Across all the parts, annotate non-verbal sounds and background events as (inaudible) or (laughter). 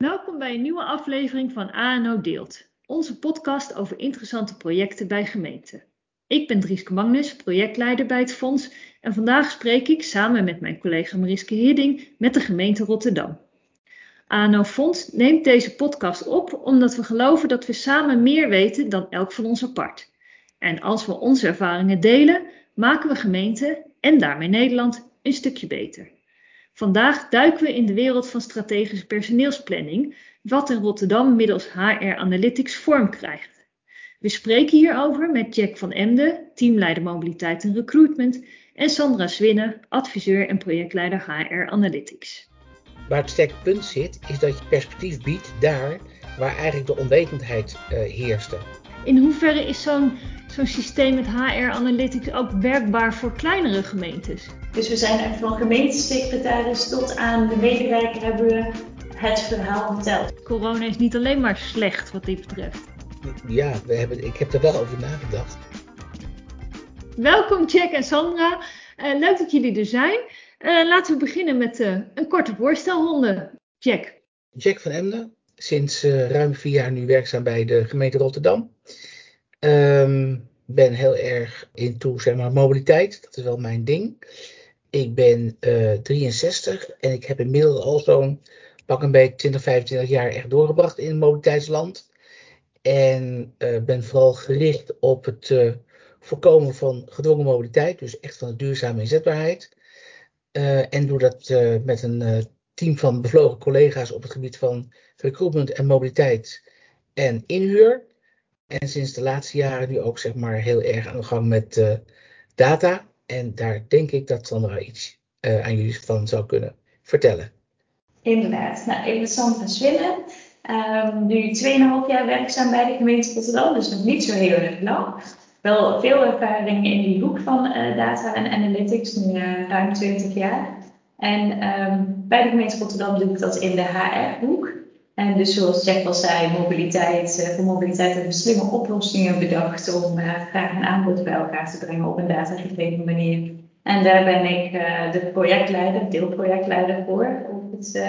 Welkom bij een nieuwe aflevering van ANO Deelt, onze podcast over interessante projecten bij gemeenten. Ik ben Drieske Magnus, projectleider bij het fonds en vandaag spreek ik samen met mijn collega Mariske Hidding met de gemeente Rotterdam. ANO Fonds neemt deze podcast op omdat we geloven dat we samen meer weten dan elk van ons apart. En als we onze ervaringen delen, maken we gemeenten en daarmee Nederland een stukje beter. Vandaag duiken we in de wereld van strategische personeelsplanning, wat in Rotterdam middels HR Analytics vorm krijgt. We spreken hierover met Jack van Emden, teamleider mobiliteit en recruitment, en Sandra Swinnen, adviseur en projectleider HR Analytics. Waar het sterke punt zit, is dat je perspectief biedt daar waar eigenlijk de onwetendheid uh, heerste. In hoeverre is zo'n zo'n systeem met HR Analytics ook werkbaar voor kleinere gemeentes? Dus we zijn echt van gemeentesecretaris tot aan de medewerker hebben we het verhaal verteld. Corona is niet alleen maar slecht wat dit betreft. Ja, we hebben, ik heb er wel over nagedacht. Welkom Jack en Sandra. Uh, leuk dat jullie er zijn. Uh, laten we beginnen met uh, een korte voorstelronde. Jack. Jack van Emden, sinds ruim vier jaar nu werkzaam bij de gemeente Rotterdam. Um, ben heel erg into zeg maar, mobiliteit. Dat is wel mijn ding. Ik ben uh, 63 en ik heb inmiddels al zo'n pak een beetje 20, 25 jaar echt doorgebracht in het mobiliteitsland. En uh, ben vooral gericht op het voorkomen van gedwongen mobiliteit, dus echt van de duurzame inzetbaarheid. En doe dat met een team van bevlogen collega's op het gebied van recruitment en mobiliteit en inhuur. En sinds de laatste jaren nu ook zeg maar heel erg aan de gang met uh, data. En daar denk ik dat Sandra iets uh, aan jullie van zou kunnen vertellen. Inderdaad. Nou, ik ben Sandra Swinnen. Um, nu 2,5 jaar werkzaam bij de gemeente Rotterdam, dus nog niet zo heel erg lang. Wel veel ervaring in die hoek van uh, data en analytics, nu ruim 20 jaar. En um, bij de gemeente Rotterdam doe ik dat in de HR-hoek. En dus zoals Jack al zei, mobiliteit, uh, voor mobiliteit hebben we slimme oplossingen bedacht om vraag en aanbod bij elkaar te brengen op een datagedreven manier. En daar ben ik uh, de projectleider, deelprojectleider voor op het,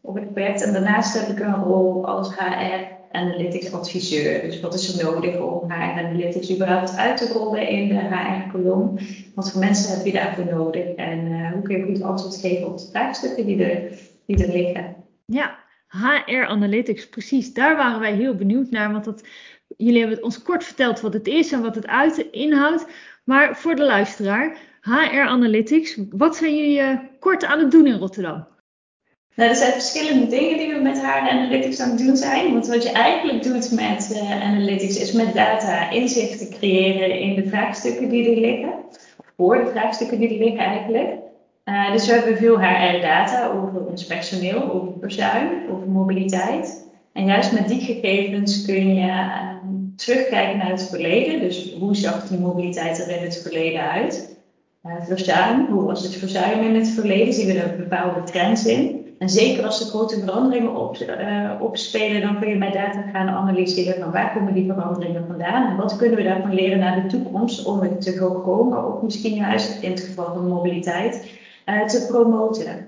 op het project. En daarnaast heb ik een rol als HR Analytics adviseur. Dus wat is er nodig om HR Analytics überhaupt uit te rollen in de HR-kolom? Wat voor mensen heb je daarvoor nodig? En hoe kun je goed antwoord geven op de vraagstukken die er, die er liggen? Ja, HR Analytics, precies. Daar waren wij heel benieuwd naar. Want dat, jullie hebben ons kort verteld wat het is en wat het uit, inhoudt. Maar voor de luisteraar, HR Analytics, wat zijn jullie uh, kort aan het doen in Rotterdam? Nou, er zijn verschillende dingen die we met HR Analytics aan het doen zijn. Want wat je eigenlijk doet met uh, Analytics is met data inzichten creëren in de vraagstukken die er liggen. Voor de vraagstukken die er liggen eigenlijk. Uh, dus we hebben veel HR-data over ons personeel, over verzuim, over mobiliteit. En juist met die gegevens kun je uh, terugkijken naar het verleden. Dus hoe zag die mobiliteit er in het verleden uit? Uh, verzuim, hoe was het verzuim in het verleden? Zien we daar bepaalde trends in? En zeker als er grote veranderingen op, opspelen, dan kun je met data gaan analyseren van waar komen die veranderingen vandaan en wat kunnen we daarvan leren naar de toekomst om het te voorkomen, of misschien juist in het geval van mobiliteit uh, te promoten.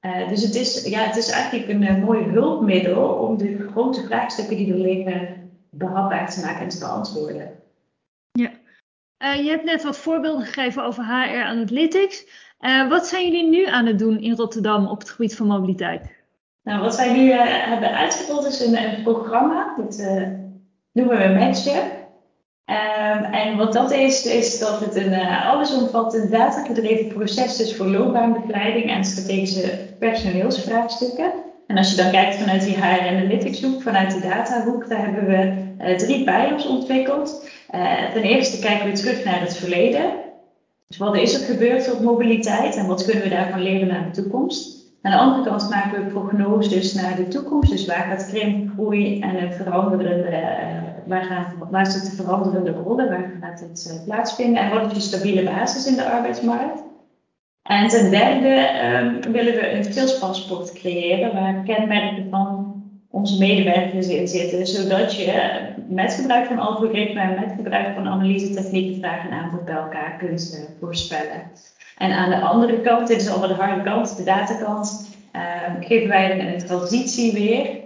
Uh, dus het is, ja, het is eigenlijk een mooi hulpmiddel om de grote vraagstukken die er liggen behapbaar te maken en te beantwoorden. Ja, je hebt net wat voorbeelden gegeven over HR Analytics. Wat zijn jullie nu aan het doen in Rotterdam op het gebied van mobiliteit? Nou, wat wij nu hebben uitgerold is een, een programma, dat noemen we Matchup. Um, en wat dat is, is dat het een allesomvattend datagedreven proces is voor loopbaanbegeleiding en strategische personeelsvraagstukken. En als je dan kijkt vanuit die HR Analytics hoek, vanuit de datahoek, daar hebben we drie pijlers ontwikkeld. Ten eerste kijken we terug naar het verleden. Dus wat is er gebeurd op mobiliteit en wat kunnen we daarvan leren naar de toekomst? Aan de andere kant maken we prognoses naar de toekomst. Dus waar gaat krimp, groei en een veranderende waar, gaan, waar zitten veranderende rollen, waar gaat het uh, plaatsvinden en wat is je stabiele basis in de arbeidsmarkt. En ten derde um, willen we een salespaspoort creëren waar kenmerken van onze medewerkers in zitten, zodat je met gebruik van algoritme en met gebruik van analyse-technieken vraag en aanbod bij elkaar kunt uh, voorspellen. En aan de andere kant, dit is al de harde kant, de datakant, ehm, geven wij een, transitie weer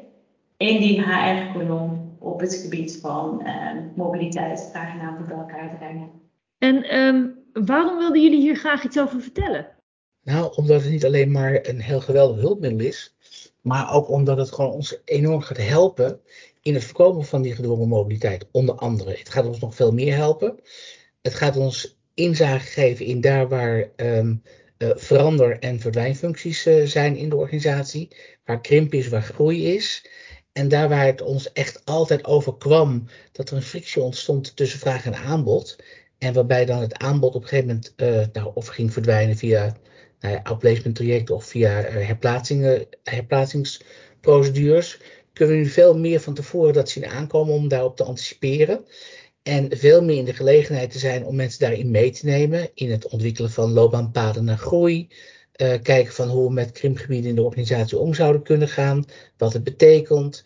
in die HR-kolom op het gebied van ehm, mobiliteit, vragen naar bij elkaar brengen. En um, waarom wilden jullie hier graag iets over vertellen? Nou, omdat het niet alleen maar een heel geweldig hulpmiddel is, maar ook omdat het gewoon ons enorm gaat helpen in het voorkomen van die gedwongen mobiliteit, onder andere. Het gaat ons nog veel meer helpen. Het gaat ons inzage geven in daar waar um, uh, verander- en verdwijnfuncties uh, zijn in de organisatie, waar krimp is, waar groei is. En daar waar het ons echt altijd overkwam dat er een frictie ontstond tussen vraag en aanbod. En waarbij dan het aanbod op een gegeven moment uh, nou, of ging verdwijnen via nou ja, outplacement trajecten of via herplaatsingen, herplaatsingsprocedures. Kunnen we nu veel meer van tevoren dat zien aankomen om daarop te anticiperen. En veel meer in de gelegenheid te zijn om mensen daarin mee te nemen. In het ontwikkelen van loopbaanpaden naar groei. Uh, kijken van hoe we met krimpgebieden in de organisatie om zouden kunnen gaan. Wat het betekent.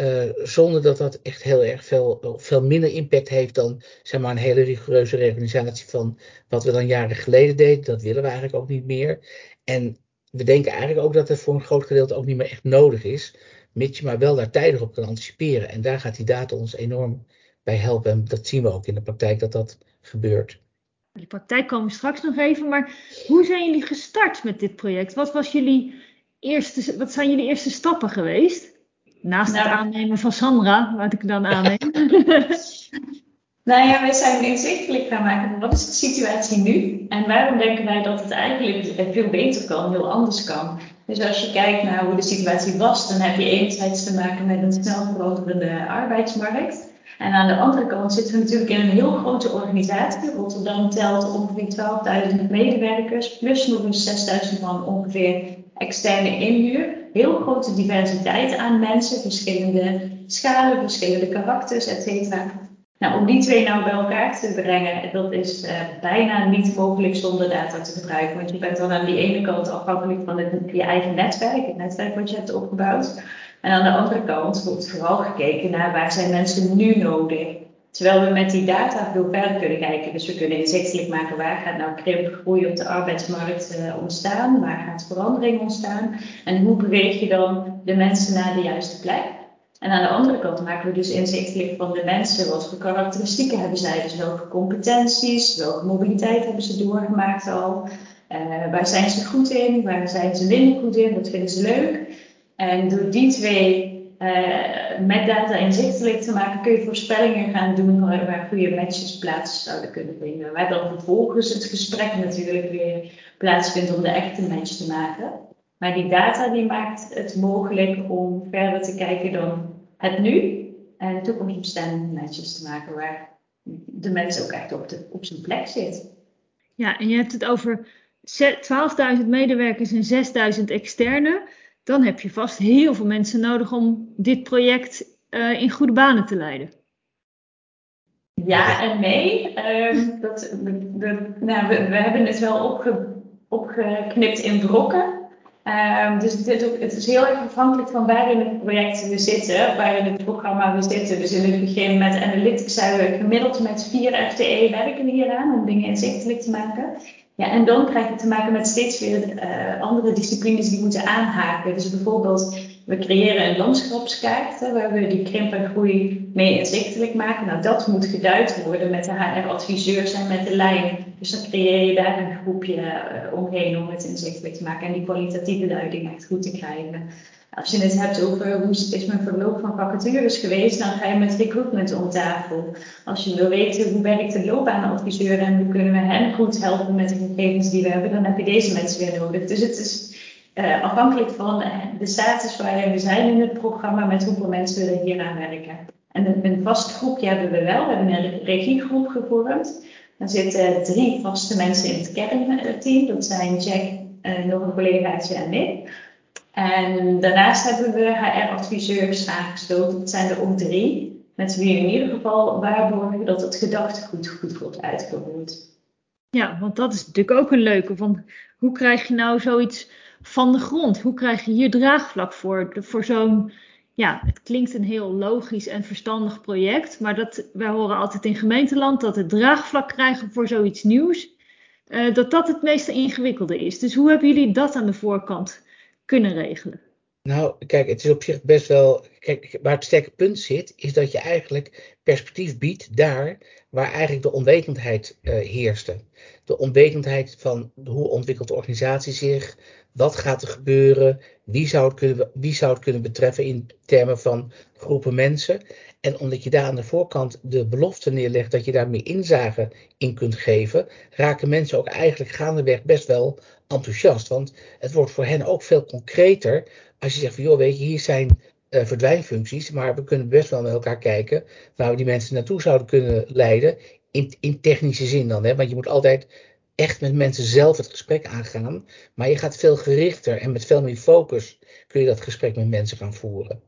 Uh, zonder dat dat echt heel erg veel, veel minder impact heeft dan zeg maar, een hele rigoureuze reorganisatie van wat we dan jaren geleden deden. Dat willen we eigenlijk ook niet meer. En we denken eigenlijk ook dat het voor een groot gedeelte ook niet meer echt nodig is. Mits je maar wel daar tijdig op kan anticiperen. En daar gaat die data ons enorm bij helpen. En dat zien we ook in de praktijk dat dat gebeurt. Die praktijk komen we straks nog even. Maar hoe zijn jullie gestart met dit project? Wat, was jullie eerste, wat zijn jullie eerste stappen geweest? Naast nou, het aannemen van Sandra, wat ik dan aanneem. (laughs) nou ja, wij zijn inzichtelijk gaan maken. Wat is de situatie nu? En waarom denken wij dat het eigenlijk veel beter kan, heel anders kan? Dus als je kijkt naar hoe de situatie was, dan heb je enerzijds te maken met een snel veranderende arbeidsmarkt. En aan de andere kant zitten we natuurlijk in een heel grote organisatie. Rotterdam telt ongeveer 12.000 medewerkers, plus nog eens 6.000 van ongeveer externe inhuur. Heel grote diversiteit aan mensen, verschillende schalen, verschillende karakters, et cetera. Nou, om die twee nou bij elkaar te brengen, dat is uh, bijna niet mogelijk zonder data te gebruiken. Want je bent dan aan die ene kant afhankelijk van je eigen netwerk, het netwerk wat je hebt opgebouwd. En aan de andere kant wordt vooral gekeken naar waar zijn mensen nu nodig. Terwijl we met die data veel verder kunnen kijken. Dus we kunnen inzichtelijk maken waar gaat nou krimp, groei op de arbeidsmarkt uh, ontstaan, waar gaat verandering ontstaan en hoe beweeg je dan de mensen naar de juiste plek. En aan de andere kant maken we dus inzichtelijk van de mensen. Wat voor karakteristieken hebben zij? Dus welke competenties, welke mobiliteit hebben ze doorgemaakt al? Uh, waar zijn ze goed in? Waar zijn ze minder goed in? Wat vinden ze leuk? En door die twee uh, met data inzichtelijk te maken, kun je voorspellingen gaan doen waar, goede matches plaats zouden kunnen vinden. Waar dan vervolgens het gesprek natuurlijk weer plaatsvindt om de echte match te maken. Maar die data die maakt het mogelijk om verder te kijken dan het nu en toekomstbestendige matches te maken waar de mens ook echt op, de, op zijn plek zit. Ja, en je hebt het over 12.000 medewerkers en 6.000 externe dan heb je vast heel veel mensen nodig om dit project uh, in goede banen te leiden. Ja en nee. Uh, dat, de, nou, we, hebben het wel opge, opgeknipt in brokken. Uh, dus dit, het is heel erg afhankelijk van waar in het project we zitten, waar in het programma we zitten. Dus in het begin met Analytics zijn we gemiddeld met vier FTE werken hieraan om dingen inzichtelijk te maken. Ja, en dan krijg je te maken met steeds weer uh, andere disciplines die moeten aanhaken. Dus bijvoorbeeld, we creëren een landschapskaart hè, waar we die krimp en groei mee inzichtelijk maken. Nou, dat moet geduid worden met de HR-adviseurs en met de lijn. Dus dan creëer je daar een groepje uh, omheen om het inzichtelijk te maken en die kwalitatieve duiding echt goed te krijgen. Als je het hebt over hoe is mijn verloop van vacatures geweest, dan ga je met recruitment om tafel. Als je wil weten hoe werkt de loopbaanadviseur en hoe kunnen we hen goed helpen met de gegevens die we hebben, dan heb je deze mensen weer nodig. Dus het is uh, afhankelijk van de status waarin we zijn in het programma, met hoeveel mensen we er hier aan werken. En een, vast groepje hebben we wel. We hebben een regiegroep gevormd. Er zitten drie vaste mensen in het kernteam. Dat zijn Jack, uh, nog een collegaatje en ik. En daarnaast hebben we HR-adviseurs aangesloten. Dat zijn er ook drie. Met wie in ieder geval waarborgen dat het gedachtegoed goed wordt uitgevoerd. Ja, want dat is natuurlijk ook een leuke. Van hoe krijg je nou zoiets van de grond? Hoe krijg je hier draagvlak voor? Voor zo'n, ja, het klinkt een heel logisch en verstandig project. Maar dat, wij horen altijd in gemeenteland dat het draagvlak krijgen voor zoiets nieuws. Uh, dat dat het meest ingewikkelde is. Dus hoe hebben jullie dat aan de voorkant kunnen regelen? Nou, kijk, het is op zich best wel. Kijk, waar het sterke punt zit, is dat je eigenlijk perspectief biedt daar waar eigenlijk de onwetendheid uh, heerste. De onwetendheid van hoe ontwikkelt de organisatie zich, wat gaat er gebeuren, wie zou, het kunnen, wie zou het kunnen betreffen in termen van groepen mensen. En omdat je daar aan de voorkant de belofte neerlegt dat je daar meer inzage in kunt geven, raken mensen ook eigenlijk gaandeweg best wel enthousiast. Want het wordt voor hen ook veel concreter als je zegt van joh, weet je, hier zijn uh, verdwijnfuncties, maar we kunnen best wel met elkaar kijken waar we die mensen naartoe zouden kunnen leiden. In, in technische zin dan, hè? want je moet altijd echt met mensen zelf het gesprek aangaan. Maar je gaat veel gerichter en met veel meer focus kun je dat gesprek met mensen gaan voeren.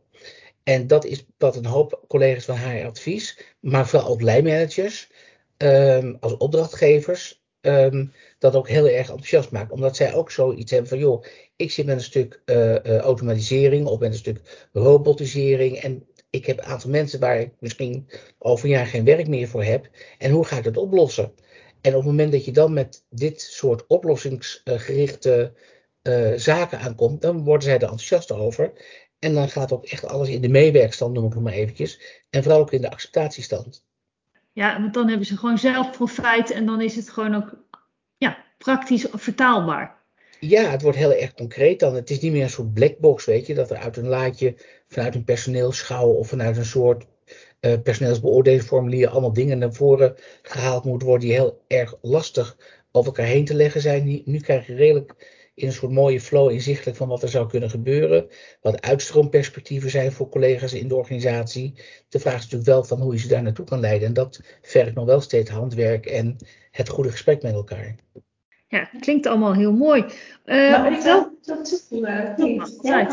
En dat is wat een hoop collega's van HR advies, maar vooral ook lijnmanagers, um, als opdrachtgevers, um, dat ook heel erg enthousiast maakt. Omdat zij ook zoiets hebben van, joh, ik zit met een stuk uh, uh, automatisering of met een stuk robotisering. En ik heb een aantal mensen waar ik misschien over een jaar geen werk meer voor heb. En hoe ga ik dat oplossen? En op het moment dat je dan met dit soort oplossingsgerichte uh, zaken aankomt, dan worden zij er enthousiast over. En dan gaat ook echt alles in de meewerkstand, noem ik het maar eventjes. En vooral ook in de acceptatiestand. Ja, want dan hebben ze gewoon zelf profijt en dan is het gewoon ook ja, praktisch vertaalbaar. Ja, het wordt heel erg concreet dan. Het is niet meer een soort blackbox, weet je, dat er uit een laadje vanuit een personeelschouw of vanuit een soort uh, personeelsbeoordelingsformulier allemaal dingen naar voren gehaald moeten worden die heel erg lastig over elkaar heen te leggen zijn. Nu, krijg je redelijk in een soort mooie flow inzichtelijk van wat er zou kunnen gebeuren. Wat uitstroomperspectieven zijn voor collega's in de organisatie. De vraag is natuurlijk wel van hoe je ze daar naartoe kan leiden. En dat vergt nog wel steeds handwerk en het goede gesprek met elkaar. Ja, klinkt allemaal heel mooi. Uh, maar ik wil dat toevoegen. Ja,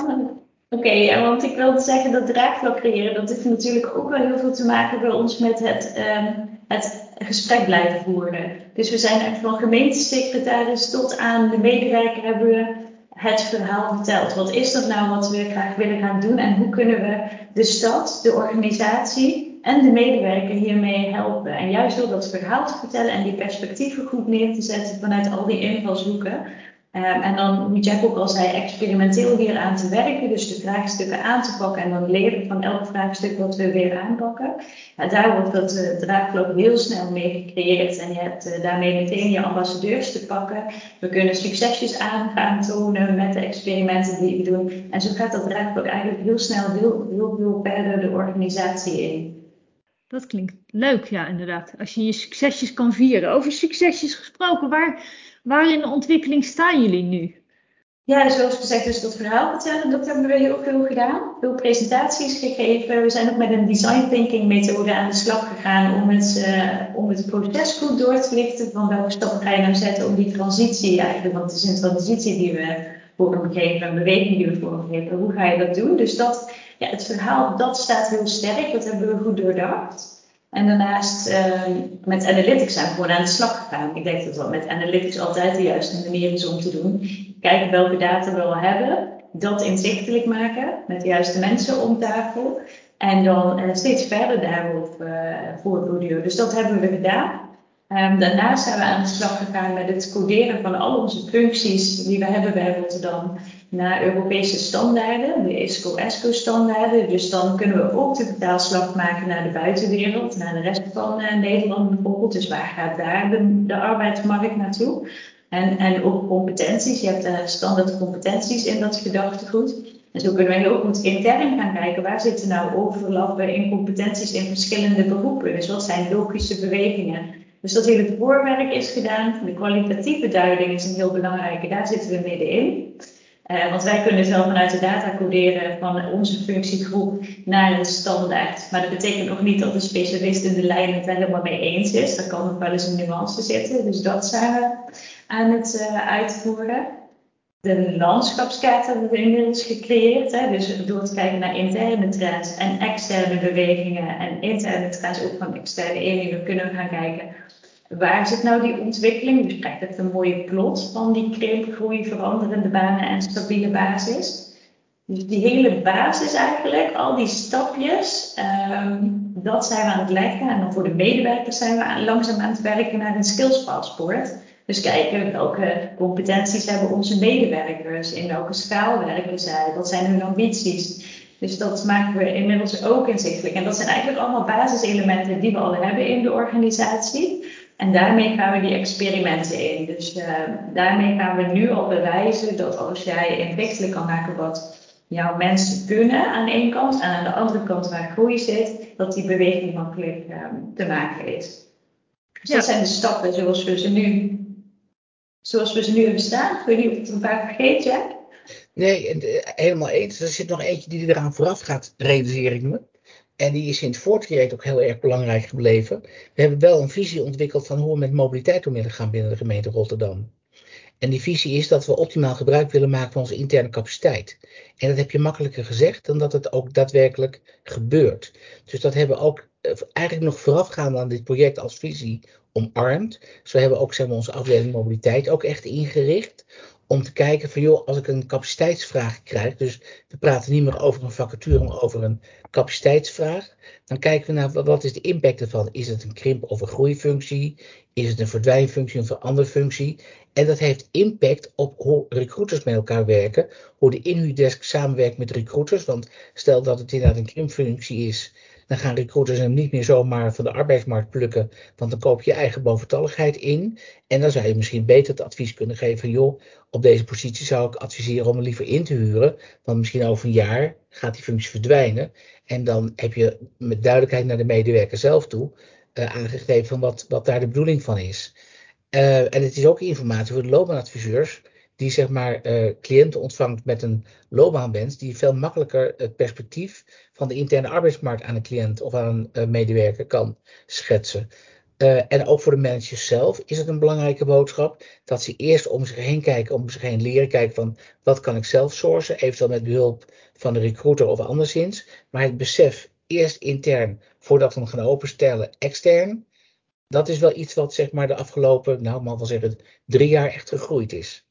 Oké, okay, want ik wilde zeggen dat draagvlak creëren, dat heeft natuurlijk ook wel heel veel te maken bij ons met het, um, het gesprek blijven voeren. Dus we zijn echt van gemeentesecretaris tot aan de medewerker hebben we het verhaal verteld. Wat is dat nou wat we graag willen gaan doen en hoe kunnen we de stad, de organisatie en de medewerker hiermee helpen? En juist door dat verhaal te vertellen en die perspectieven goed neer te zetten vanuit al die invalshoeken, Um, en dan, hoe Jack ook al zei, experimenteel hier aan te werken, dus de vraagstukken aan te pakken en dan leren van elk vraagstuk wat we weer aanpakken. Daar wordt dat uh, draagvlak heel snel mee gecreëerd en je hebt uh, daarmee meteen je ambassadeurs te pakken. We kunnen succesjes aan gaan tonen met de experimenten die we doen. En zo gaat dat draagvlak eigenlijk heel snel heel, heel verder de organisatie in. Dat klinkt leuk, ja, inderdaad. Als je je succesjes kan vieren. Over succesjes gesproken, waar Waar in de ontwikkeling staan jullie nu? Ja, zoals gezegd, dus dat verhaal vertellen, dat hebben we heel veel gedaan. Veel presentaties gegeven. We zijn ook met een design thinking methode aan de slag gegaan om het, uh, om proces goed door te lichten. Van welke stappen ga je nou zetten om die transitie eigenlijk, want het is een transitie die we vormgeven, een beweging die we vormgeven. Hoe ga je dat doen? Dus dat, ja, het verhaal, dat staat heel sterk. Dat hebben we goed doordacht. En daarnaast uh, met analytics zijn we gewoon aan de slag gegaan. Ik denk dat dat met analytics altijd de juiste manier is om te doen. Kijken welke data we al hebben, dat inzichtelijk maken met de juiste mensen om tafel. En dan uh, steeds verder daarop uh, voortborduren. Dus dat hebben we gedaan. Um, daarnaast zijn we aan de slag gegaan met het coderen van al onze functies die we hebben bij Rotterdam naar Europese standaarden, de ISCO-ESCO-standaarden. Dus dan kunnen we ook de vertaalslag maken naar de buitenwereld, naar de rest van uh, Nederland bijvoorbeeld. Dus waar gaat daar de, de arbeidsmarkt naartoe? En, en ook competenties. Je hebt daar standaard competenties in dat gedachtegoed. En zo kunnen we heel goed intern gaan kijken waar zitten nou overlappen in competenties in verschillende beroepen. Dus wat zijn logische bewegingen? Dus dat hele voorwerk is gedaan. De kwalitatieve duiding is een heel belangrijke, daar zitten we middenin. Uh, want wij kunnen zelf vanuit de data coderen van onze functiegroep naar een standaard. Maar dat betekent nog niet dat de specialist in de lijn het helemaal mee eens is. Daar kan nog wel eens een nuance zitten. Dus dat zijn we aan het uh, uitvoeren. De landschapskaart hebben we inmiddels gecreëerd. Hè? Dus door te kijken naar interne trends en externe bewegingen en interne trends ook van externe eenheden kunnen we gaan kijken waar zit nou die ontwikkeling? Dus krijgt echt een mooie plot van die kreepgroei, veranderende banen en stabiele basis. Dus die hele basis eigenlijk, al die stapjes, um, dat zijn we aan het leggen. En dan voor de medewerkers zijn we langzaam aan het werken naar een skillspaspoort. Dus kijken welke competenties hebben onze medewerkers, in welke schaal werken zij, wat zijn hun ambities. Dus dat maken we inmiddels ook inzichtelijk. En dat zijn eigenlijk allemaal basiselementen die we al hebben in de organisatie. En daarmee gaan we die experimenten in. Dus uh, daarmee gaan we nu al bewijzen dat als jij inzichtelijk kan maken wat jouw mensen kunnen aan de ene kant en aan de andere kant waar groei zit, dat die beweging makkelijk um, te maken is. Dus ja. dat zijn de stappen zoals we ze nu, zoals we ze nu hebben staan. Ik weet niet of ik het een paar vergeet, ja? Nee, eh, helemaal eens. Er zit nog eentje die eraan vooraf gaat, realiseer ik me. En die is in het voortraject ook heel erg belangrijk gebleven. We hebben wel een visie ontwikkeld van hoe we met mobiliteit om willen gaan binnen de gemeente Rotterdam. En die visie is dat we optimaal gebruik willen maken van onze interne capaciteit. En dat heb je makkelijker gezegd dan dat het ook daadwerkelijk gebeurt. Dus dat hebben we ook eh, eigenlijk nog voorafgaand aan dit project als visie omarmd. We hebben ook zeg onze afdeling mobiliteit ook echt ingericht om te kijken van joh, als ik een capaciteitsvraag krijg, dus we praten niet meer over een vacature, maar over een capaciteitsvraag, dan kijken we naar wat is de impact ervan. Is het een krimp of een groeifunctie? Is het een verdwijnfunctie of een andere functie? En dat heeft impact op hoe recruiters met elkaar werken, hoe de inhuurdesk samenwerkt met recruiters, want stel dat het inderdaad een krimpfunctie is, dan gaan recruiters hem niet meer zomaar van de arbeidsmarkt plukken, want dan koop je eigen boventalligheid in. En dan zou je misschien beter het advies kunnen geven van joh, op deze positie zou ik adviseren om er liever in te huren, want misschien over een jaar gaat die functie verdwijnen. En dan heb je met duidelijkheid naar de medewerker zelf toe uh, aangegeven van wat, daar de bedoeling van is. Uh, en het is ook informatie voor de loopbaanadviseurs die zeg maar uh, cliënten ontvangt met een loopbaanwens, die veel makkelijker het perspectief van de interne arbeidsmarkt aan een cliënt of aan een uh, medewerker kan schetsen. Uh, en ook voor de managers zelf is het een belangrijke boodschap dat ze eerst om zich heen kijken, om zich heen leren kijken van wat kan ik zelf sourcen, eventueel met behulp van de recruiter of anderszins. Maar het besef eerst intern voordat we hem gaan openstellen extern, dat is wel iets wat zeg maar de afgelopen, nou mag wel zeggen, drie jaar echt gegroeid is.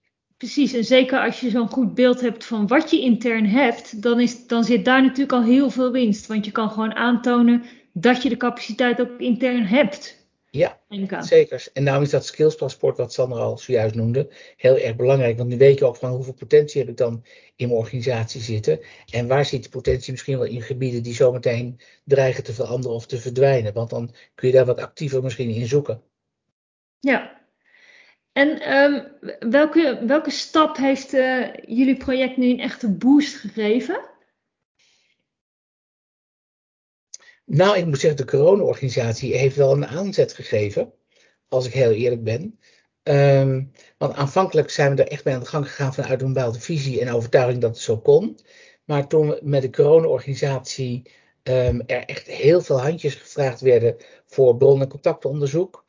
Precies, en zeker als je zo'n goed beeld hebt van wat je intern hebt, dan, is, dan zit daar natuurlijk al heel veel winst. Want je kan gewoon aantonen dat je de capaciteit ook intern hebt. Ja, zeker. En daarom is dat skillspaspoort, wat Sander al zojuist noemde, heel erg belangrijk. Want nu weet je ook van hoeveel potentie heb ik dan in mijn organisatie zitten. En waar zit die potentie misschien wel in gebieden die zometeen dreigen te veranderen of te verdwijnen. Want dan kun je daar wat actiever misschien in zoeken. Ja, en um, welke, welke stap heeft uh, jullie project nu een echte boost gegeven? Nou, ik moet zeggen, de corona-organisatie heeft wel een aanzet gegeven, als ik heel eerlijk ben. Um, want aanvankelijk zijn we er echt mee aan de gang gegaan vanuit een bepaalde visie en overtuiging dat het zo kon. Maar toen we met de corona-organisatie um, er echt heel veel handjes gevraagd werden voor bron- en contactonderzoek,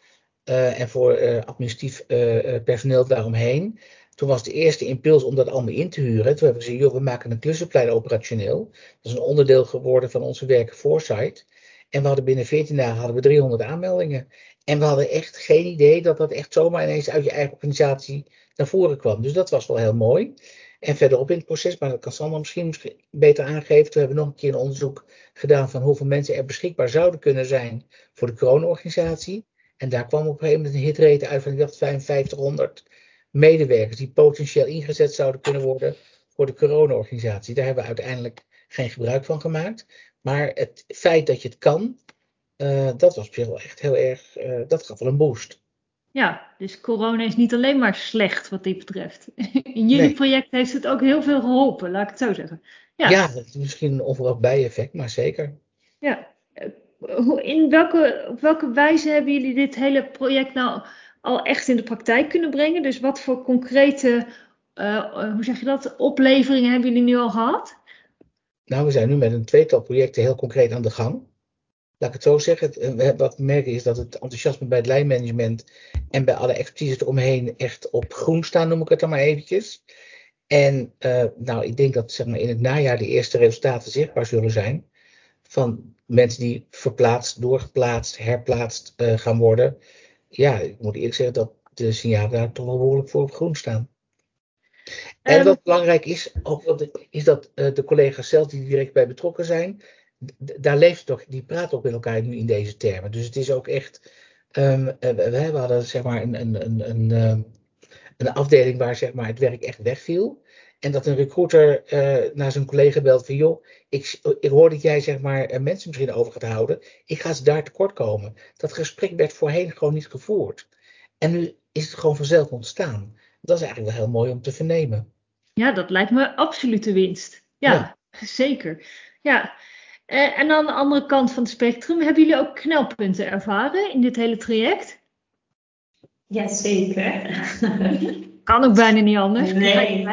uh, en voor uh, administratief uh, personeel daaromheen. Toen was de eerste impuls om dat allemaal in te huren. Toen hebben we gezegd, joh, we maken een klussenplein operationeel. Dat is een onderdeel geworden van onze werken Foresight. En we hadden binnen 14 dagen hadden we 300 aanmeldingen. En we hadden echt geen idee dat dat echt zomaar ineens uit je eigen organisatie naar voren kwam. Dus dat was wel heel mooi. En verderop in het proces, maar dat kan Sander misschien, misschien beter aangeven. We hebben nog een keer een onderzoek gedaan van hoeveel mensen er beschikbaar zouden kunnen zijn voor de corona-organisatie. En daar kwam op een gegeven moment een hitrate uit van ik dacht 5500 medewerkers die potentieel ingezet zouden kunnen worden voor de corona-organisatie. Daar hebben we uiteindelijk geen gebruik van gemaakt. Maar het feit dat je het kan, uh, dat was op zich wel echt heel erg, uh, dat gaf wel een boost. Ja, dus corona is niet alleen maar slecht wat dit betreft. (laughs) In jullie nee. project heeft het ook heel veel geholpen, laat ik het zo zeggen. Ja, ja dat is misschien een onverwacht bijeffect, maar zeker. Ja, in welke, op welke wijze hebben jullie dit hele project nou al echt in de praktijk kunnen brengen? Dus wat voor concrete, uh, hoe zeg je dat, opleveringen hebben jullie nu al gehad? Nou, we zijn nu met een tweetal projecten heel concreet aan de gang. Laat ik het zo zeggen. Eh, wat we merken is dat het enthousiasme bij het lijnmanagement en bij alle expertise eromheen echt op groen staan, noem ik het dan maar eventjes. En nou, ik denk dat zeg maar, in het najaar de eerste resultaten zichtbaar zullen zijn. Van mensen die verplaatst, doorgeplaatst, herplaatst uh, gaan worden. Ja, ik moet eerlijk zeggen dat de signalen daar toch wel behoorlijk voor op groen staan. En wat belangrijk is, ook, is dat uh, de collega's zelf die direct bij betrokken zijn, daar leeft toch, die praten ook met elkaar nu in deze termen. Dus het is ook echt Um, we hadden zeg maar een, een, een, een, een afdeling waar zeg maar, het werk echt wegviel. En dat een recruiter uh, naar zijn collega belt van joh, ik, ik hoor dat jij zeg maar mensen misschien over gaat houden. Ik ga ze daar tekort komen. Dat gesprek werd voorheen gewoon niet gevoerd. En nu is het gewoon vanzelf ontstaan. Dat is eigenlijk wel heel mooi om te vernemen. Ja, dat lijkt me absolute winst. Ja, zeker. Ja. Uh, en aan de andere kant van het spectrum, hebben jullie ook knelpunten ervaren in dit hele traject? Jazeker. kan ook bijna niet anders. Nee,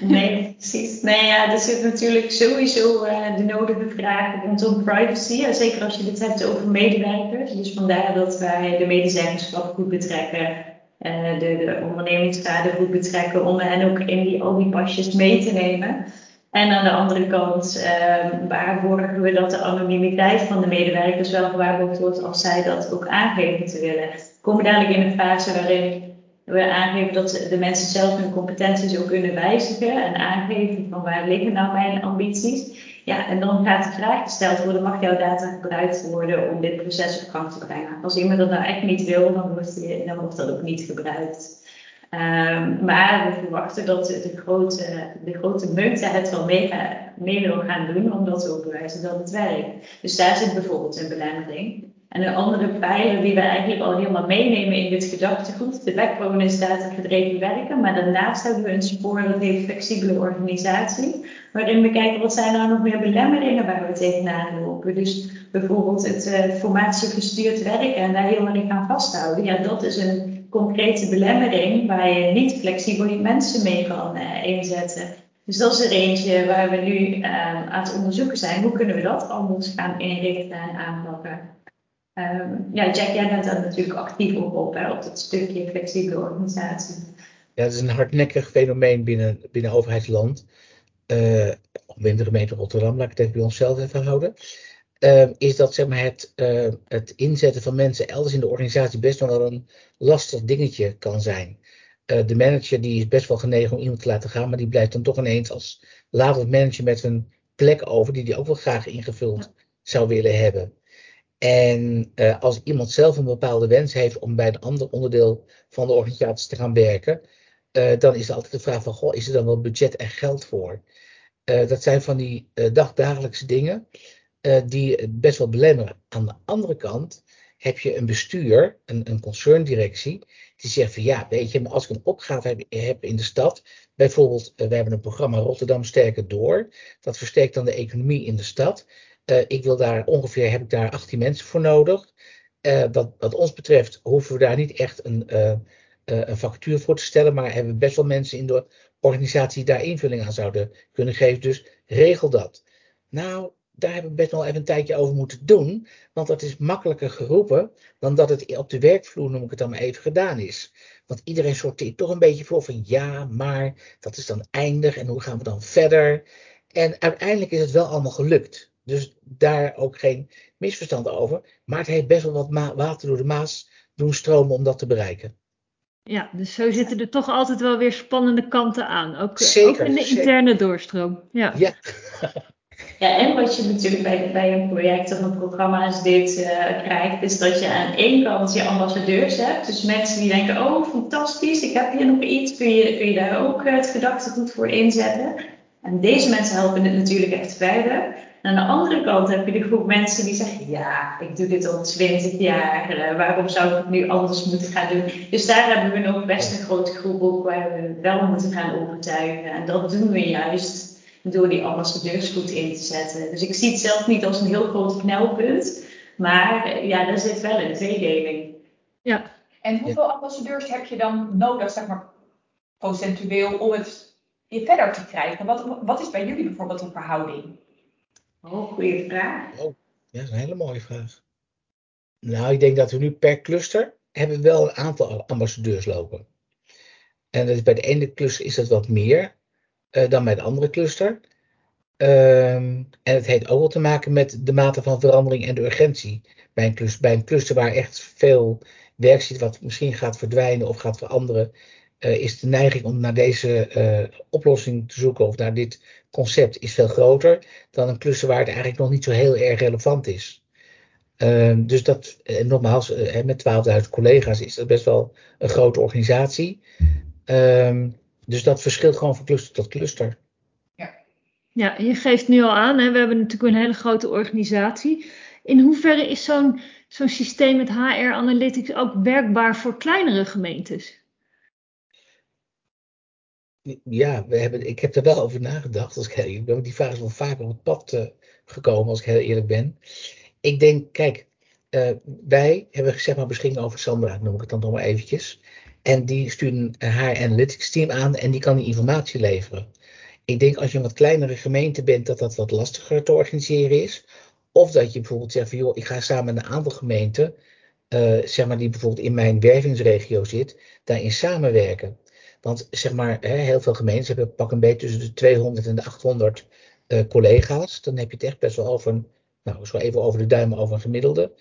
nee precies. Nee, ja, er zit natuurlijk sowieso uh, de nodige vragen rondom privacy. zeker als je het hebt over medewerkers. Dus vandaar dat wij de medezeggenschap goed betrekken. Uh, de, de ondernemingsraden goed betrekken om hen ook in die, al die pasjes mee te nemen. En aan de andere kant uh, waarborgen we dat de anonimiteit van de medewerkers wel gewaarborgd wordt als zij dat ook aangeven te willen. Komen dadelijk in een fase waarin we aangeven dat de mensen zelf hun competenties ook kunnen wijzigen en aangeven van waar liggen nou mijn ambities. Ja, en dan gaat de vraag gesteld worden, mag jouw data gebruikt worden om dit proces op gang te brengen? Als iemand dat nou echt niet wil, dan wordt, die, dan wordt dat ook niet gebruikt. Um, maar we verwachten dat de grote, de grote meute het wel mee, mee wil gaan doen, omdat we ook bewijzen dat het werkt. Dus daar zit bijvoorbeeld een belemmering. En een andere pijler die we eigenlijk al helemaal meenemen in dit gedachtegoed, de backbone is datagedreven werken, maar daarnaast hebben we een spoor dat heet flexibele organisatie, waarin we kijken wat zijn nou nog meer belemmeringen waar we tegenaan lopen. Dus bijvoorbeeld het uh, formatiegestuurd werken en daar helemaal in gaan vasthouden. Ja, dat is een concrete belemmering waar je niet flexibel je mensen mee kan uh, inzetten. Dus dat is er eentje waar we nu uh, aan het onderzoeken zijn. Hoe kunnen we dat anders gaan inrichten en aanpakken? Um, ja, Jack, jij bent daar natuurlijk actief op, op, hè, op dat stukje flexibele organisatie. Ja, dat is een hardnekkig fenomeen binnen, binnen overheidsland. Uh, binnen de gemeente Rotterdam, laat ik het even bij onszelf even houden. Uh, is dat zeg maar, het, uh, het inzetten van mensen elders in de organisatie best wel een lastig dingetje kan zijn. de manager die is best wel genegen om iemand te laten gaan, maar die blijft dan toch ineens als latend manager met een plek over die hij ook wel graag ingevuld zou willen hebben. En uh, als iemand zelf een bepaalde wens heeft om bij een ander onderdeel van de organisatie te gaan werken, uh, dan is er altijd de vraag van, goh, is er dan wel budget en geld voor? Uh, dat zijn van die dagdagelijkse dingen die best wel belemmeren. Aan de andere kant heb je een bestuur, een, een concerndirectie, die zegt van ja, weet je, als ik een opgave heb in de stad, bijvoorbeeld, we hebben een programma Rotterdam Sterker Door, dat versterkt dan de economie in de stad. Uh, ik wil daar ongeveer, heb ik daar 18 mensen voor nodig. Uh, wat, wat, ons betreft hoeven we daar niet echt een, uh, een vacature voor te stellen, maar hebben we best wel mensen in de organisatie die daar invulling aan zouden kunnen geven. Dus regel dat. Nou, daar hebben we best wel even een tijdje over moeten doen, want dat is makkelijker geroepen dan dat het op de werkvloer, noem ik het dan maar even, gedaan is. Want iedereen sorteert toch een beetje voor van ja, maar dat is dan eindig en hoe gaan we dan verder? En uiteindelijk is het wel allemaal gelukt. Dus daar ook geen misverstand over. Maar het heeft best wel wat water door de Maas doen stromen om dat te bereiken. Ja, dus zo zitten er toch altijd wel weer spannende kanten aan. Ook, zeker, ook in de interne doorstroom. Ja. ja. Ja, en wat je natuurlijk bij, bij een project of een programma als dit uh, krijgt, is dat je aan één kant je ambassadeurs hebt. Dus mensen die denken, oh fantastisch, ik heb hier nog iets, kun je, kun je daar ook het gedachtegoed voor inzetten. En deze mensen helpen het natuurlijk echt verder. En aan de andere kant heb je de groep mensen die zeggen: Ja, ik doe dit al 20 jaar, uh, waarom zou ik het nu anders moeten gaan doen? Dus daar hebben we nog best een grote groep op waar we wel moeten gaan overtuigen. En dat doen we juist door die ambassadeurs goed in te zetten. Dus ik zie het zelf niet als een heel groot knelpunt, maar eh, ja, daar zit wel een tweedeling. Ja. En hoeveel ambassadeurs heb je dan nodig, zeg maar, procentueel, om het je verder te krijgen? Wat, wat is bij jullie bijvoorbeeld een verhouding? Oh, goede vraag. Oh, ja, dat is een hele mooie vraag. Nou, ik denk dat we nu per cluster hebben wel een aantal ambassadeurs lopen. En dat bij de ene cluster is dat wat meer uh, dan bij de andere cluster. Um, en het heeft ook wel te maken met de mate van verandering en de urgentie. Bij een, cluster, bij een cluster waar echt veel werk zit, wat misschien gaat verdwijnen of gaat veranderen, is de neiging om naar deze uh, oplossing te zoeken of naar dit concept is veel groter dan een klussen waar het eigenlijk nog niet zo heel erg relevant is. Ehm, dus dat, en nogmaals, uh, met 12.000 collega's is dat best wel een grote organisatie. Ehm, dus dat verschilt gewoon van cluster tot cluster. Ja, ja je geeft nu al aan, hè, we hebben natuurlijk een hele grote organisatie. In hoeverre is zo'n zo'n systeem met HR Analytics ook werkbaar voor kleinere gemeentes? Ja, we hebben, ik heb er wel over nagedacht. Als ik, ik ben die vraag is wel vaker op het pad uh, gekomen, als ik heel eerlijk ben. Ik denk, kijk, uh, wij hebben zeg maar beschikking over Sandra, noem ik het dan nog maar eventjes. En die stuurt haar analytics team aan en die kan die informatie leveren. Ik denk als je een wat kleinere gemeente bent, dat dat wat lastiger te organiseren is. Of dat je bijvoorbeeld zegt van joh, ik ga samen met een aantal gemeenten, uh, zeg maar die bijvoorbeeld in mijn wervingsregio zit, daarin samenwerken. Want zeg maar, heel veel gemeentes hebben pak een beetje tussen de 200 en de 800 uh, collega's. Dan heb je het echt best wel over nou, zo even over de duim over een gemiddelde.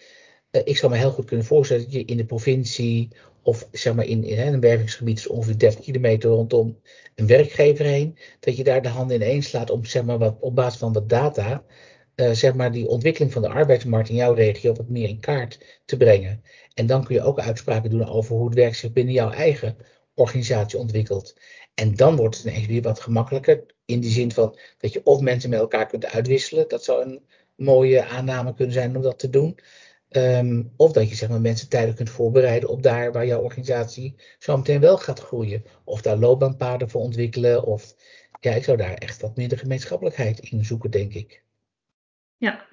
Uh, ik zou me heel goed kunnen voorstellen dat je in de provincie of zeg maar in, hè, een wervingsgebied is ongeveer 30 kilometer rondom een werkgever heen, dat je daar de handen ineens slaat om zeg maar wat, op basis van wat data uh, zeg maar die ontwikkeling van de arbeidsmarkt in jouw regio wat meer in kaart te brengen. En dan kun je ook uitspraken doen over hoe het werk zich binnen jouw eigen organisatie ontwikkelt. En dan wordt het ineens weer wat gemakkelijker. In die zin van dat je of mensen met elkaar kunt uitwisselen. Dat zou een mooie aanname kunnen zijn om dat te doen. Um, of dat je zeg maar, mensen tijdelijk kunt voorbereiden op daar waar jouw organisatie zo meteen wel gaat groeien. Of daar loopbaanpaden voor ontwikkelen. Of ja, ik zou daar echt wat meer de gemeenschappelijkheid in zoeken, denk ik. Ja.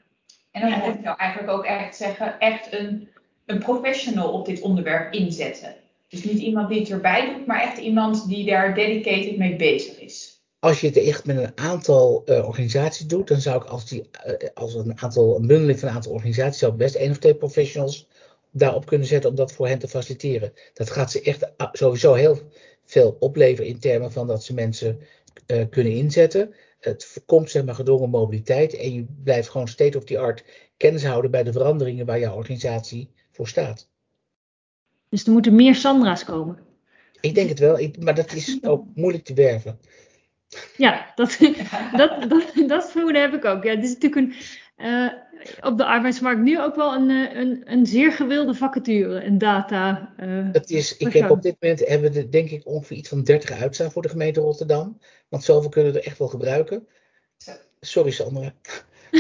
En dan moet ik nou eigenlijk ook echt zeggen, echt een, een professional op dit onderwerp inzetten. Dus niet iemand die het erbij doet, maar echt iemand die daar dedicated mee bezig is. Als je het echt met een aantal uh, organisaties doet, dan zou ik als, die, uh, als een aantal een bundeling van een aantal organisaties, zou best één of twee professionals daarop kunnen zetten om dat voor hen te faciliteren. Dat gaat ze echt sowieso heel veel opleveren in termen van dat ze mensen uh, kunnen inzetten. Het voorkomt zeg maar gedwongen mobiliteit en je blijft gewoon state of the art kennis houden bij de veranderingen waar jouw organisatie voor staat. Dus er moeten meer Sandra's komen. Ik denk het wel, ik, maar dat is ook moeilijk te werven. Ja, dat, (laughs) dat, dat, dat vermoeden heb ik ook. Ja, het is natuurlijk een, uh, op de arbeidsmarkt nu ook wel een, eh, een, een zeer gewilde vacature, een data. Uh, het is, ik heb op dit moment hebben we denk ik ongeveer iets van 30 uitstaan voor de gemeente Rotterdam. Want zoveel kunnen we er echt wel gebruiken. Sorry Sandra. (laughs)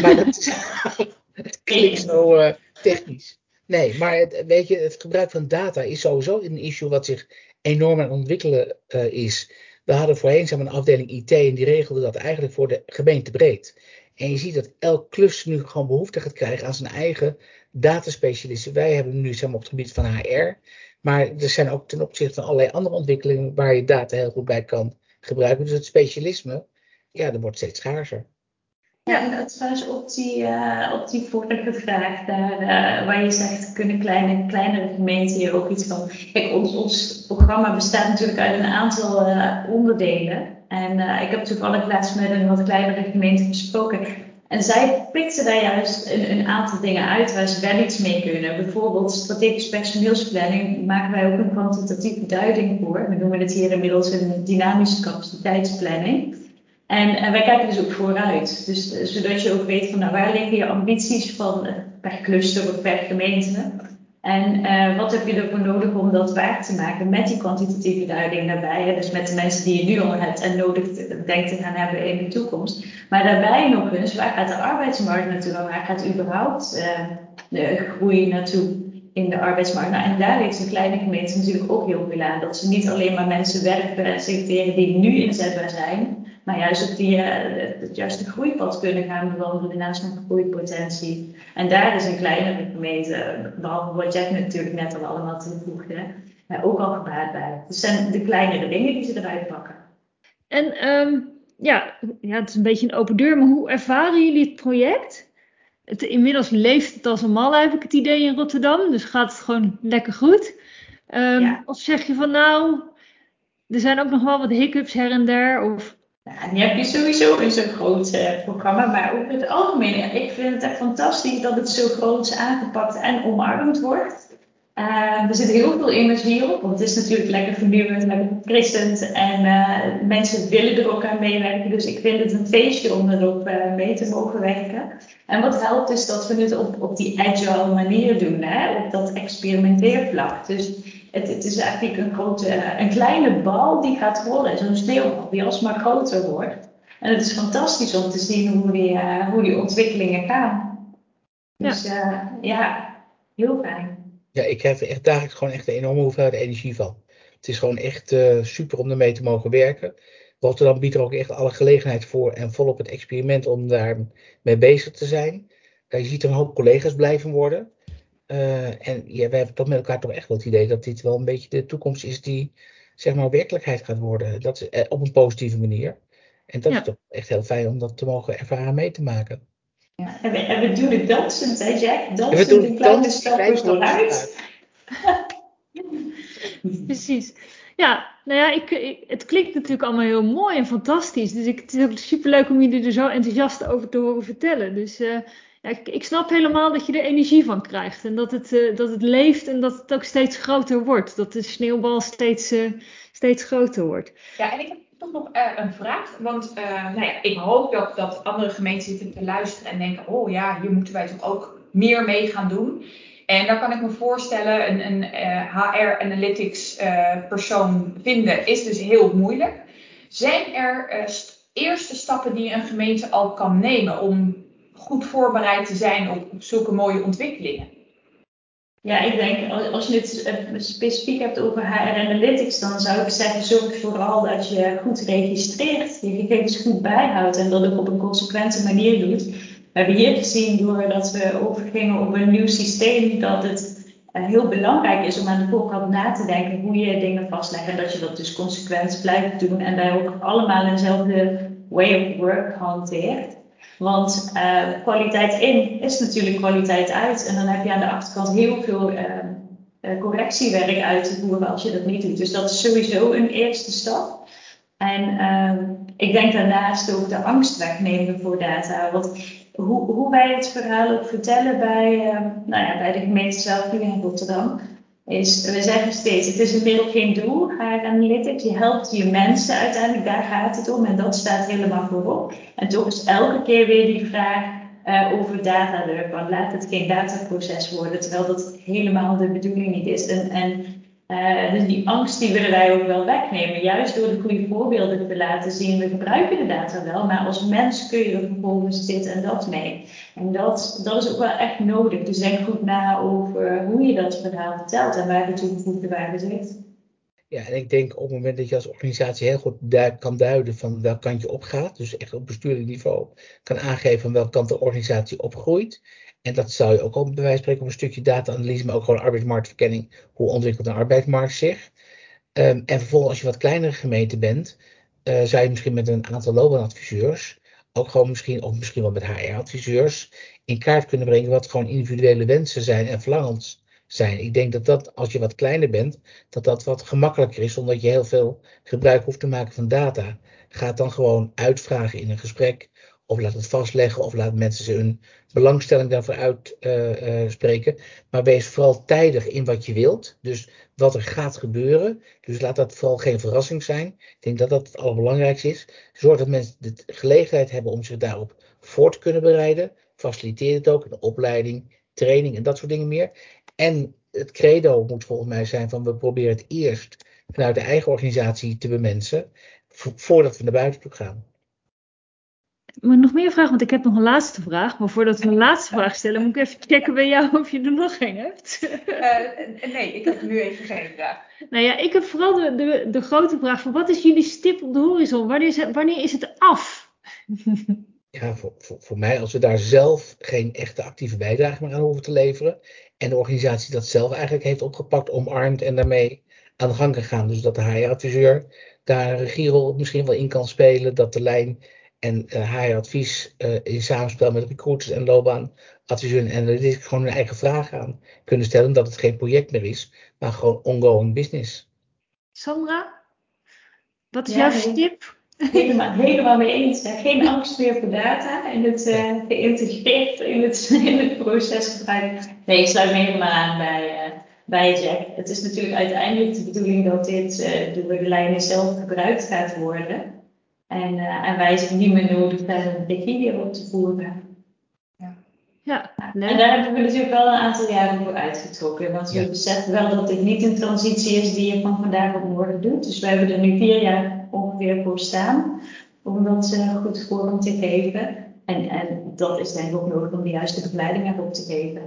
Maar dat is, (laughs) het klinkt zo uh, technisch. Nee, maar het, weet je, het gebruik van data is sowieso een issue wat zich enorm aan ontwikkelen uh, is. We hadden voorheen een afdeling IT en die regelde dat eigenlijk voor de gemeente breed. En je ziet dat elk klus nu gewoon behoefte gaat krijgen aan zijn eigen dataspecialisten. Wij hebben nu zeg op het gebied van HR. Maar er zijn ook ten opzichte van allerlei andere ontwikkelingen waar je data heel goed bij kan gebruiken. Dus het specialisme, ja, dat wordt steeds schaarser. Ja, dat trouwens op die, uh, op die vorige vraag, uh, waar je zegt, kunnen kleine, kleinere gemeenten hier ook iets van. Kijk, ons, ons programma bestaat natuurlijk uit een aantal uh, onderdelen. En ik heb toevallig laatst met een wat kleinere gemeente gesproken. En zij pikten daar juist een, een, aantal dingen uit waar ze wel iets mee kunnen. Bijvoorbeeld strategisch personeelsplanning maken wij ook een kwantitatieve duiding voor. We noemen het hier inmiddels een dynamische capaciteitsplanning. En, wij kijken dus ook vooruit. Dus uh, zodat je ook weet van nou, waar liggen je ambities van uh, per cluster of per gemeente. En uh, wat heb je ervoor nodig om dat waar te maken met die kwantitatieve duiding daarbij. Hè? Dus met de mensen die je nu al hebt en nodig te, denkt te gaan hebben in de toekomst. Maar daarbij nog eens, waar gaat de arbeidsmarkt naartoe? Waar gaat überhaupt de groei naartoe? in de arbeidsmarkt. Nou, en daar heeft een kleine gemeente natuurlijk ook heel veel aan. Dat ze niet alleen maar mensen werven en selecteren die nu inzetbaar zijn, maar juist ook die, uh, het juiste groeipad kunnen gaan bewandelen naast een groeipotentie. En daar is een kleinere gemeente, behalve wat Jack natuurlijk net al allemaal toevoegde, uh, ook al gebaat bij. Dus zijn de kleinere dingen die ze eruit pakken. En um, ja, ja, het is een beetje een open deur, maar hoe ervaren jullie het project? Het, inmiddels leeft het als een mal, heb ik het idee in Rotterdam. Dus gaat het gewoon lekker goed. Um, ja. Of zeg je van nou, er zijn ook nog wel wat hiccups her en der? Of nou, die heb je sowieso in zo'n groot uh, programma, maar ook in het algemeen. Ik vind het echt fantastisch dat het zo groot aangepakt en omarmd wordt. Uh, er zit heel veel energie op, want het is natuurlijk lekker vernieuwend, lekker verfrissend en uh, mensen willen er ook aan meewerken. Dus ik vind het een feestje om erop mee te mogen werken. En wat helpt is dat we het op, op die agile manier doen, hè? op dat experimenteervlak. Dus het, het is eigenlijk een, grote, een kleine bal die gaat rollen, zo'n sneeuwbal die alsmaar groter wordt. En het is fantastisch om te zien hoe die, hoe die ontwikkelingen gaan. Dus ja, ja heel fijn. Ja, ik heb echt dagelijks gewoon echt een enorme hoeveelheid energie van. Het is gewoon echt uh, super om ermee te mogen werken. Rotterdam biedt er ook echt alle gelegenheid voor en volop het experiment om daar mee bezig te zijn. je ziet er een hoop collega's blijven worden. Uh, en ja, we hebben toch met elkaar toch echt wel het idee dat dit wel een beetje de toekomst is die zeg maar werkelijkheid gaat worden. Dat is, uh, op een positieve manier. En dat ja. is toch echt heel fijn om dat te mogen ervaren mee te maken. Ja, en, we, en we doen het dansend, hè Jack? Dansend in kleine stappen vooruit. (laughs) Precies. Ja, nou ja, ik, ik, het klinkt natuurlijk allemaal heel mooi en fantastisch. Dus ik, het is ook superleuk om jullie er zo enthousiast over te horen vertellen. Dus uh, ik, ik, snap helemaal dat je er energie van krijgt. En dat het, uh, dat het leeft en dat het ook steeds groter wordt. Dat de sneeuwbal steeds, uh, steeds groter wordt. Ja, en ik heb toch nog uh, een vraag. Want nou ja, ik hoop dat, dat andere gemeenten zitten te luisteren en denken: oh ja, hier moeten wij toch ook meer mee gaan doen. En daar kan ik me voorstellen, een, een HR Analytics persoon vinden is dus heel moeilijk. Zijn er st eerste stappen die een gemeente al kan nemen om goed voorbereid te zijn op, op zulke mooie ontwikkelingen? Ja, ik denk als je het specifiek hebt over HR Analytics, dan zou ik zeggen: zorg vooral dat je goed registreert, je gegevens goed bijhoudt en dat ook op een consequente manier doet. We hebben hier gezien, doordat we overgingen op een nieuw systeem, dat het heel belangrijk is om aan de voorkant na te denken hoe je dingen vastlegt en dat je dat dus consequent blijft doen en wij ook allemaal eenzelfde way of work hanteert. Want uh, kwaliteit in is natuurlijk kwaliteit uit. En dan heb je aan de achterkant heel veel uh, uh, correctiewerk uit te voeren als je dat niet doet. Dus dat is sowieso een eerste stap. En ehm, ik denk daarnaast ook de angst wegnemen voor data. Want hoe, hoe wij het verhaal ook vertellen bij, ehm, nou ja, bij de gemeente zelf hier in Rotterdam is, we zeggen steeds, het is een middel geen doel, HR Analytics. Je helpt je mensen uiteindelijk, daar gaat het om en dat staat helemaal voorop. En toch is elke keer weer die vraag uh, over data van laat het geen dataproces worden, terwijl dat helemaal de bedoeling niet is. En, en uh, dus die angst die willen wij ook wel wegnemen, juist door de goede voorbeelden te laten zien. We gebruiken de data wel, maar als mens kun je er vervolgens dit en dat mee. En dat, dat is ook wel echt nodig. Dus denk goed na over hoe je dat verhaal vertelt en waar de toegevoegde waarde zit. Ja, en ik denk op het moment dat je als organisatie heel goed kan duiden van welk kant je opgaat, dus echt op bestuurlijk niveau kan aangeven van welke kant de organisatie opgroeit. En dat zou je ook al bij wijze spreken op een stukje data-analyse, maar ook gewoon arbeidsmarktverkenning. Hoe ontwikkelt een arbeidsmarkt zich? Um, en vervolgens, als je wat kleinere gemeente bent, uh, zou je misschien met een aantal loopbaanadviseurs, ook gewoon misschien, of misschien wel met HR-adviseurs, in kaart kunnen brengen wat gewoon individuele wensen zijn en verlangens Ik denk dat dat, als je wat kleiner bent, dat dat wat gemakkelijker is, omdat je heel veel gebruik hoeft te maken van data. Ga het dan gewoon uitvragen in een gesprek, of laat het vastleggen, of laat mensen hun belangstelling daarvoor uitspreken. Uh, uh, maar wees vooral tijdig in wat je wilt. Dus wat er gaat gebeuren. Dus laat dat vooral geen verrassing zijn. Ik denk dat dat het allerbelangrijkste is. Zorg dat mensen de gelegenheid hebben om zich daarop voor te kunnen bereiden. Faciliteer het ook in opleiding, training en dat soort dingen meer. En het credo moet volgens mij zijn van we proberen het eerst vanuit de eigen organisatie te bemensen. Voordat we naar buiten toe gaan maar nog meer vragen, want ik heb nog een laatste vraag. Maar voordat we een laatste vraag stellen, moet ik even checken bij jou of je er nog geen hebt. Uh, nee, ik heb nu even geen vraag. Nou ja, ik heb vooral de, de, de grote vraag van wat is jullie stip op de horizon? Wanneer is het, wanneer is het af? Ja, voor, voor, voor mij, als we daar zelf geen echte actieve bijdrage meer aan hoeven te leveren. En de organisatie dat zelf eigenlijk heeft opgepakt, omarmd en daarmee aan de gang kan gaan. Dus dat de HR-adviseur daar een regierol misschien wel in kan spelen. Dat de lijn en uh, HR-advies uh, in samenspel met recruiters en loopbaanadviseurs en analytics gewoon hun eigen vragen aan kunnen stellen. Dat het geen project meer is, maar gewoon ongoing business. Sandra, wat is ja, jouw tip? Helemaal, helemaal mee eens. Geen angst meer voor data en het uh, geïntegreerd in het, (laughs) in proces gebruiken. Nee, ik sluit me helemaal aan bij, bij Jack. Het is natuurlijk uiteindelijk de bedoeling dat dit uh, door de lijnen zelf gebruikt gaat worden. En, uh, en wij zijn niet meer nodig hebben om regie erop te voeren. Ja, En daar hebben we natuurlijk wel een aantal jaren voor uitgetrokken. Want we beseffen wel dat dit niet een transitie is die je van vandaag op morgen doet. Dus we hebben er nu vier jaar ongeveer voor staan om dat uh, goed vorm te geven. En, en dat is denk ik ook nodig om de juiste begeleiding erop te geven.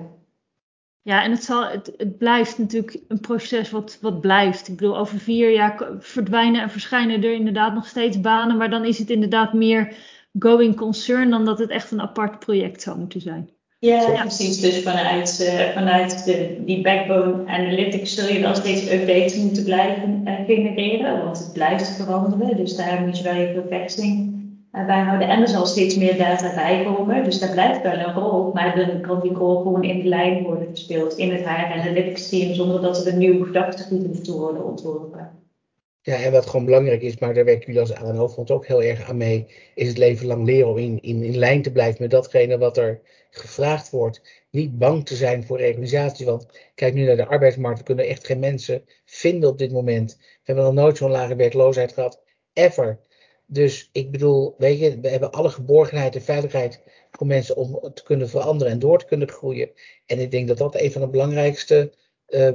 Ja, en het, zal, het, het blijft natuurlijk een proces wat, wat blijft. Ik bedoel, over vier jaar verdwijnen en verschijnen er inderdaad nog steeds banen. Maar dan is het inderdaad meer going concern dan dat het echt een apart project zou moeten zijn. Ja, precies. Dus vanuit, uh, vanuit de, die backbone analytics zul je wel steeds updates moeten blijven uh, genereren, want het blijft veranderen. Dus daar moet je wel je perfecting uh, bij houden. En er zal steeds meer data bij komen, dus daar blijft wel een rol. Maar dan kan die rol gewoon in de lijn worden gespeeld in het HR analytics team, zonder dat er een nieuw gedachtegoed hoeft te worden ontworpen. Ja, en wat gewoon belangrijk is, maar daar werken jullie als ANO-fonds ook heel erg aan mee, is het leven lang leren om in, in, in lijn te blijven met datgene wat er gevraagd wordt. Niet bang te zijn voor reorganisatie, want kijk nu naar de arbeidsmarkt, we kunnen echt geen mensen vinden op dit moment. We hebben nog nooit zo'n lage werkloosheid gehad, ever. Dus ik bedoel, weet je, we hebben alle geborgenheid en veiligheid voor mensen om te kunnen veranderen en door te kunnen groeien. En ik denk dat dat een van de belangrijkste uh,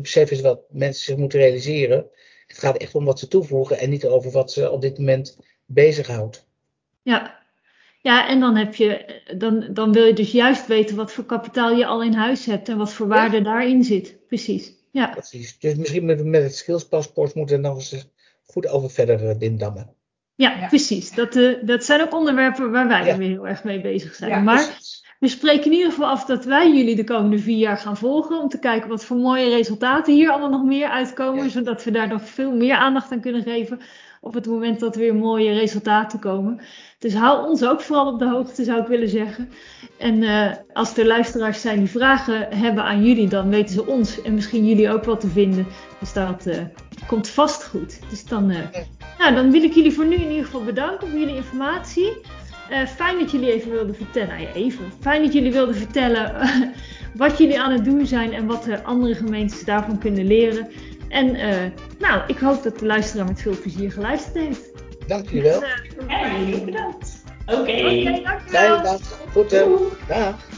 besef is wat mensen zich moeten realiseren. Het gaat echt om wat ze toevoegen en niet over wat ze op dit moment bezighoudt. Ja. Ja, en dan, heb je, dan, dan wil je dus juist weten wat voor kapitaal je al in huis hebt en wat voor waarde daarin zit. Precies. Ja. Precies. Dus misschien met, met het skillspaspoort moeten we nog eens goed over verder uh, dindammen. Ja, ja, precies. Dat, uh, dat zijn ook onderwerpen waar wij ja. weer heel erg mee bezig zijn. Ja, maar precies. we spreken in ieder geval af dat wij jullie de komende vier jaar gaan volgen. Om te kijken wat voor mooie resultaten hier allemaal nog meer uitkomen. Zodat we daar nog veel meer aandacht aan kunnen geven. Op het moment dat er weer mooie resultaten komen. Dus hou ons ook vooral op de hoogte, zou ik willen zeggen. En uh, als er luisteraars zijn die vragen hebben aan jullie, dan weten ze ons en misschien jullie ook wat te vinden. Dus dat uh, komt vast goed. Dus dan, uh, nou, dan wil ik jullie voor nu in ieder geval bedanken voor jullie informatie. fijn dat jullie even wilden vertellen. Nou ja, even. Fijn dat jullie wilden vertellen (laughs) wat jullie aan het doen zijn en wat de andere gemeentes daarvan kunnen leren. En nou, ik hoop dat de luisteraar met veel plezier geluisterd heeft. Dank jullie wel. Ja, jullie bedankt. Oké. Okay. Oké, okay, dankjewel. Fijne dag. Goed. Dag.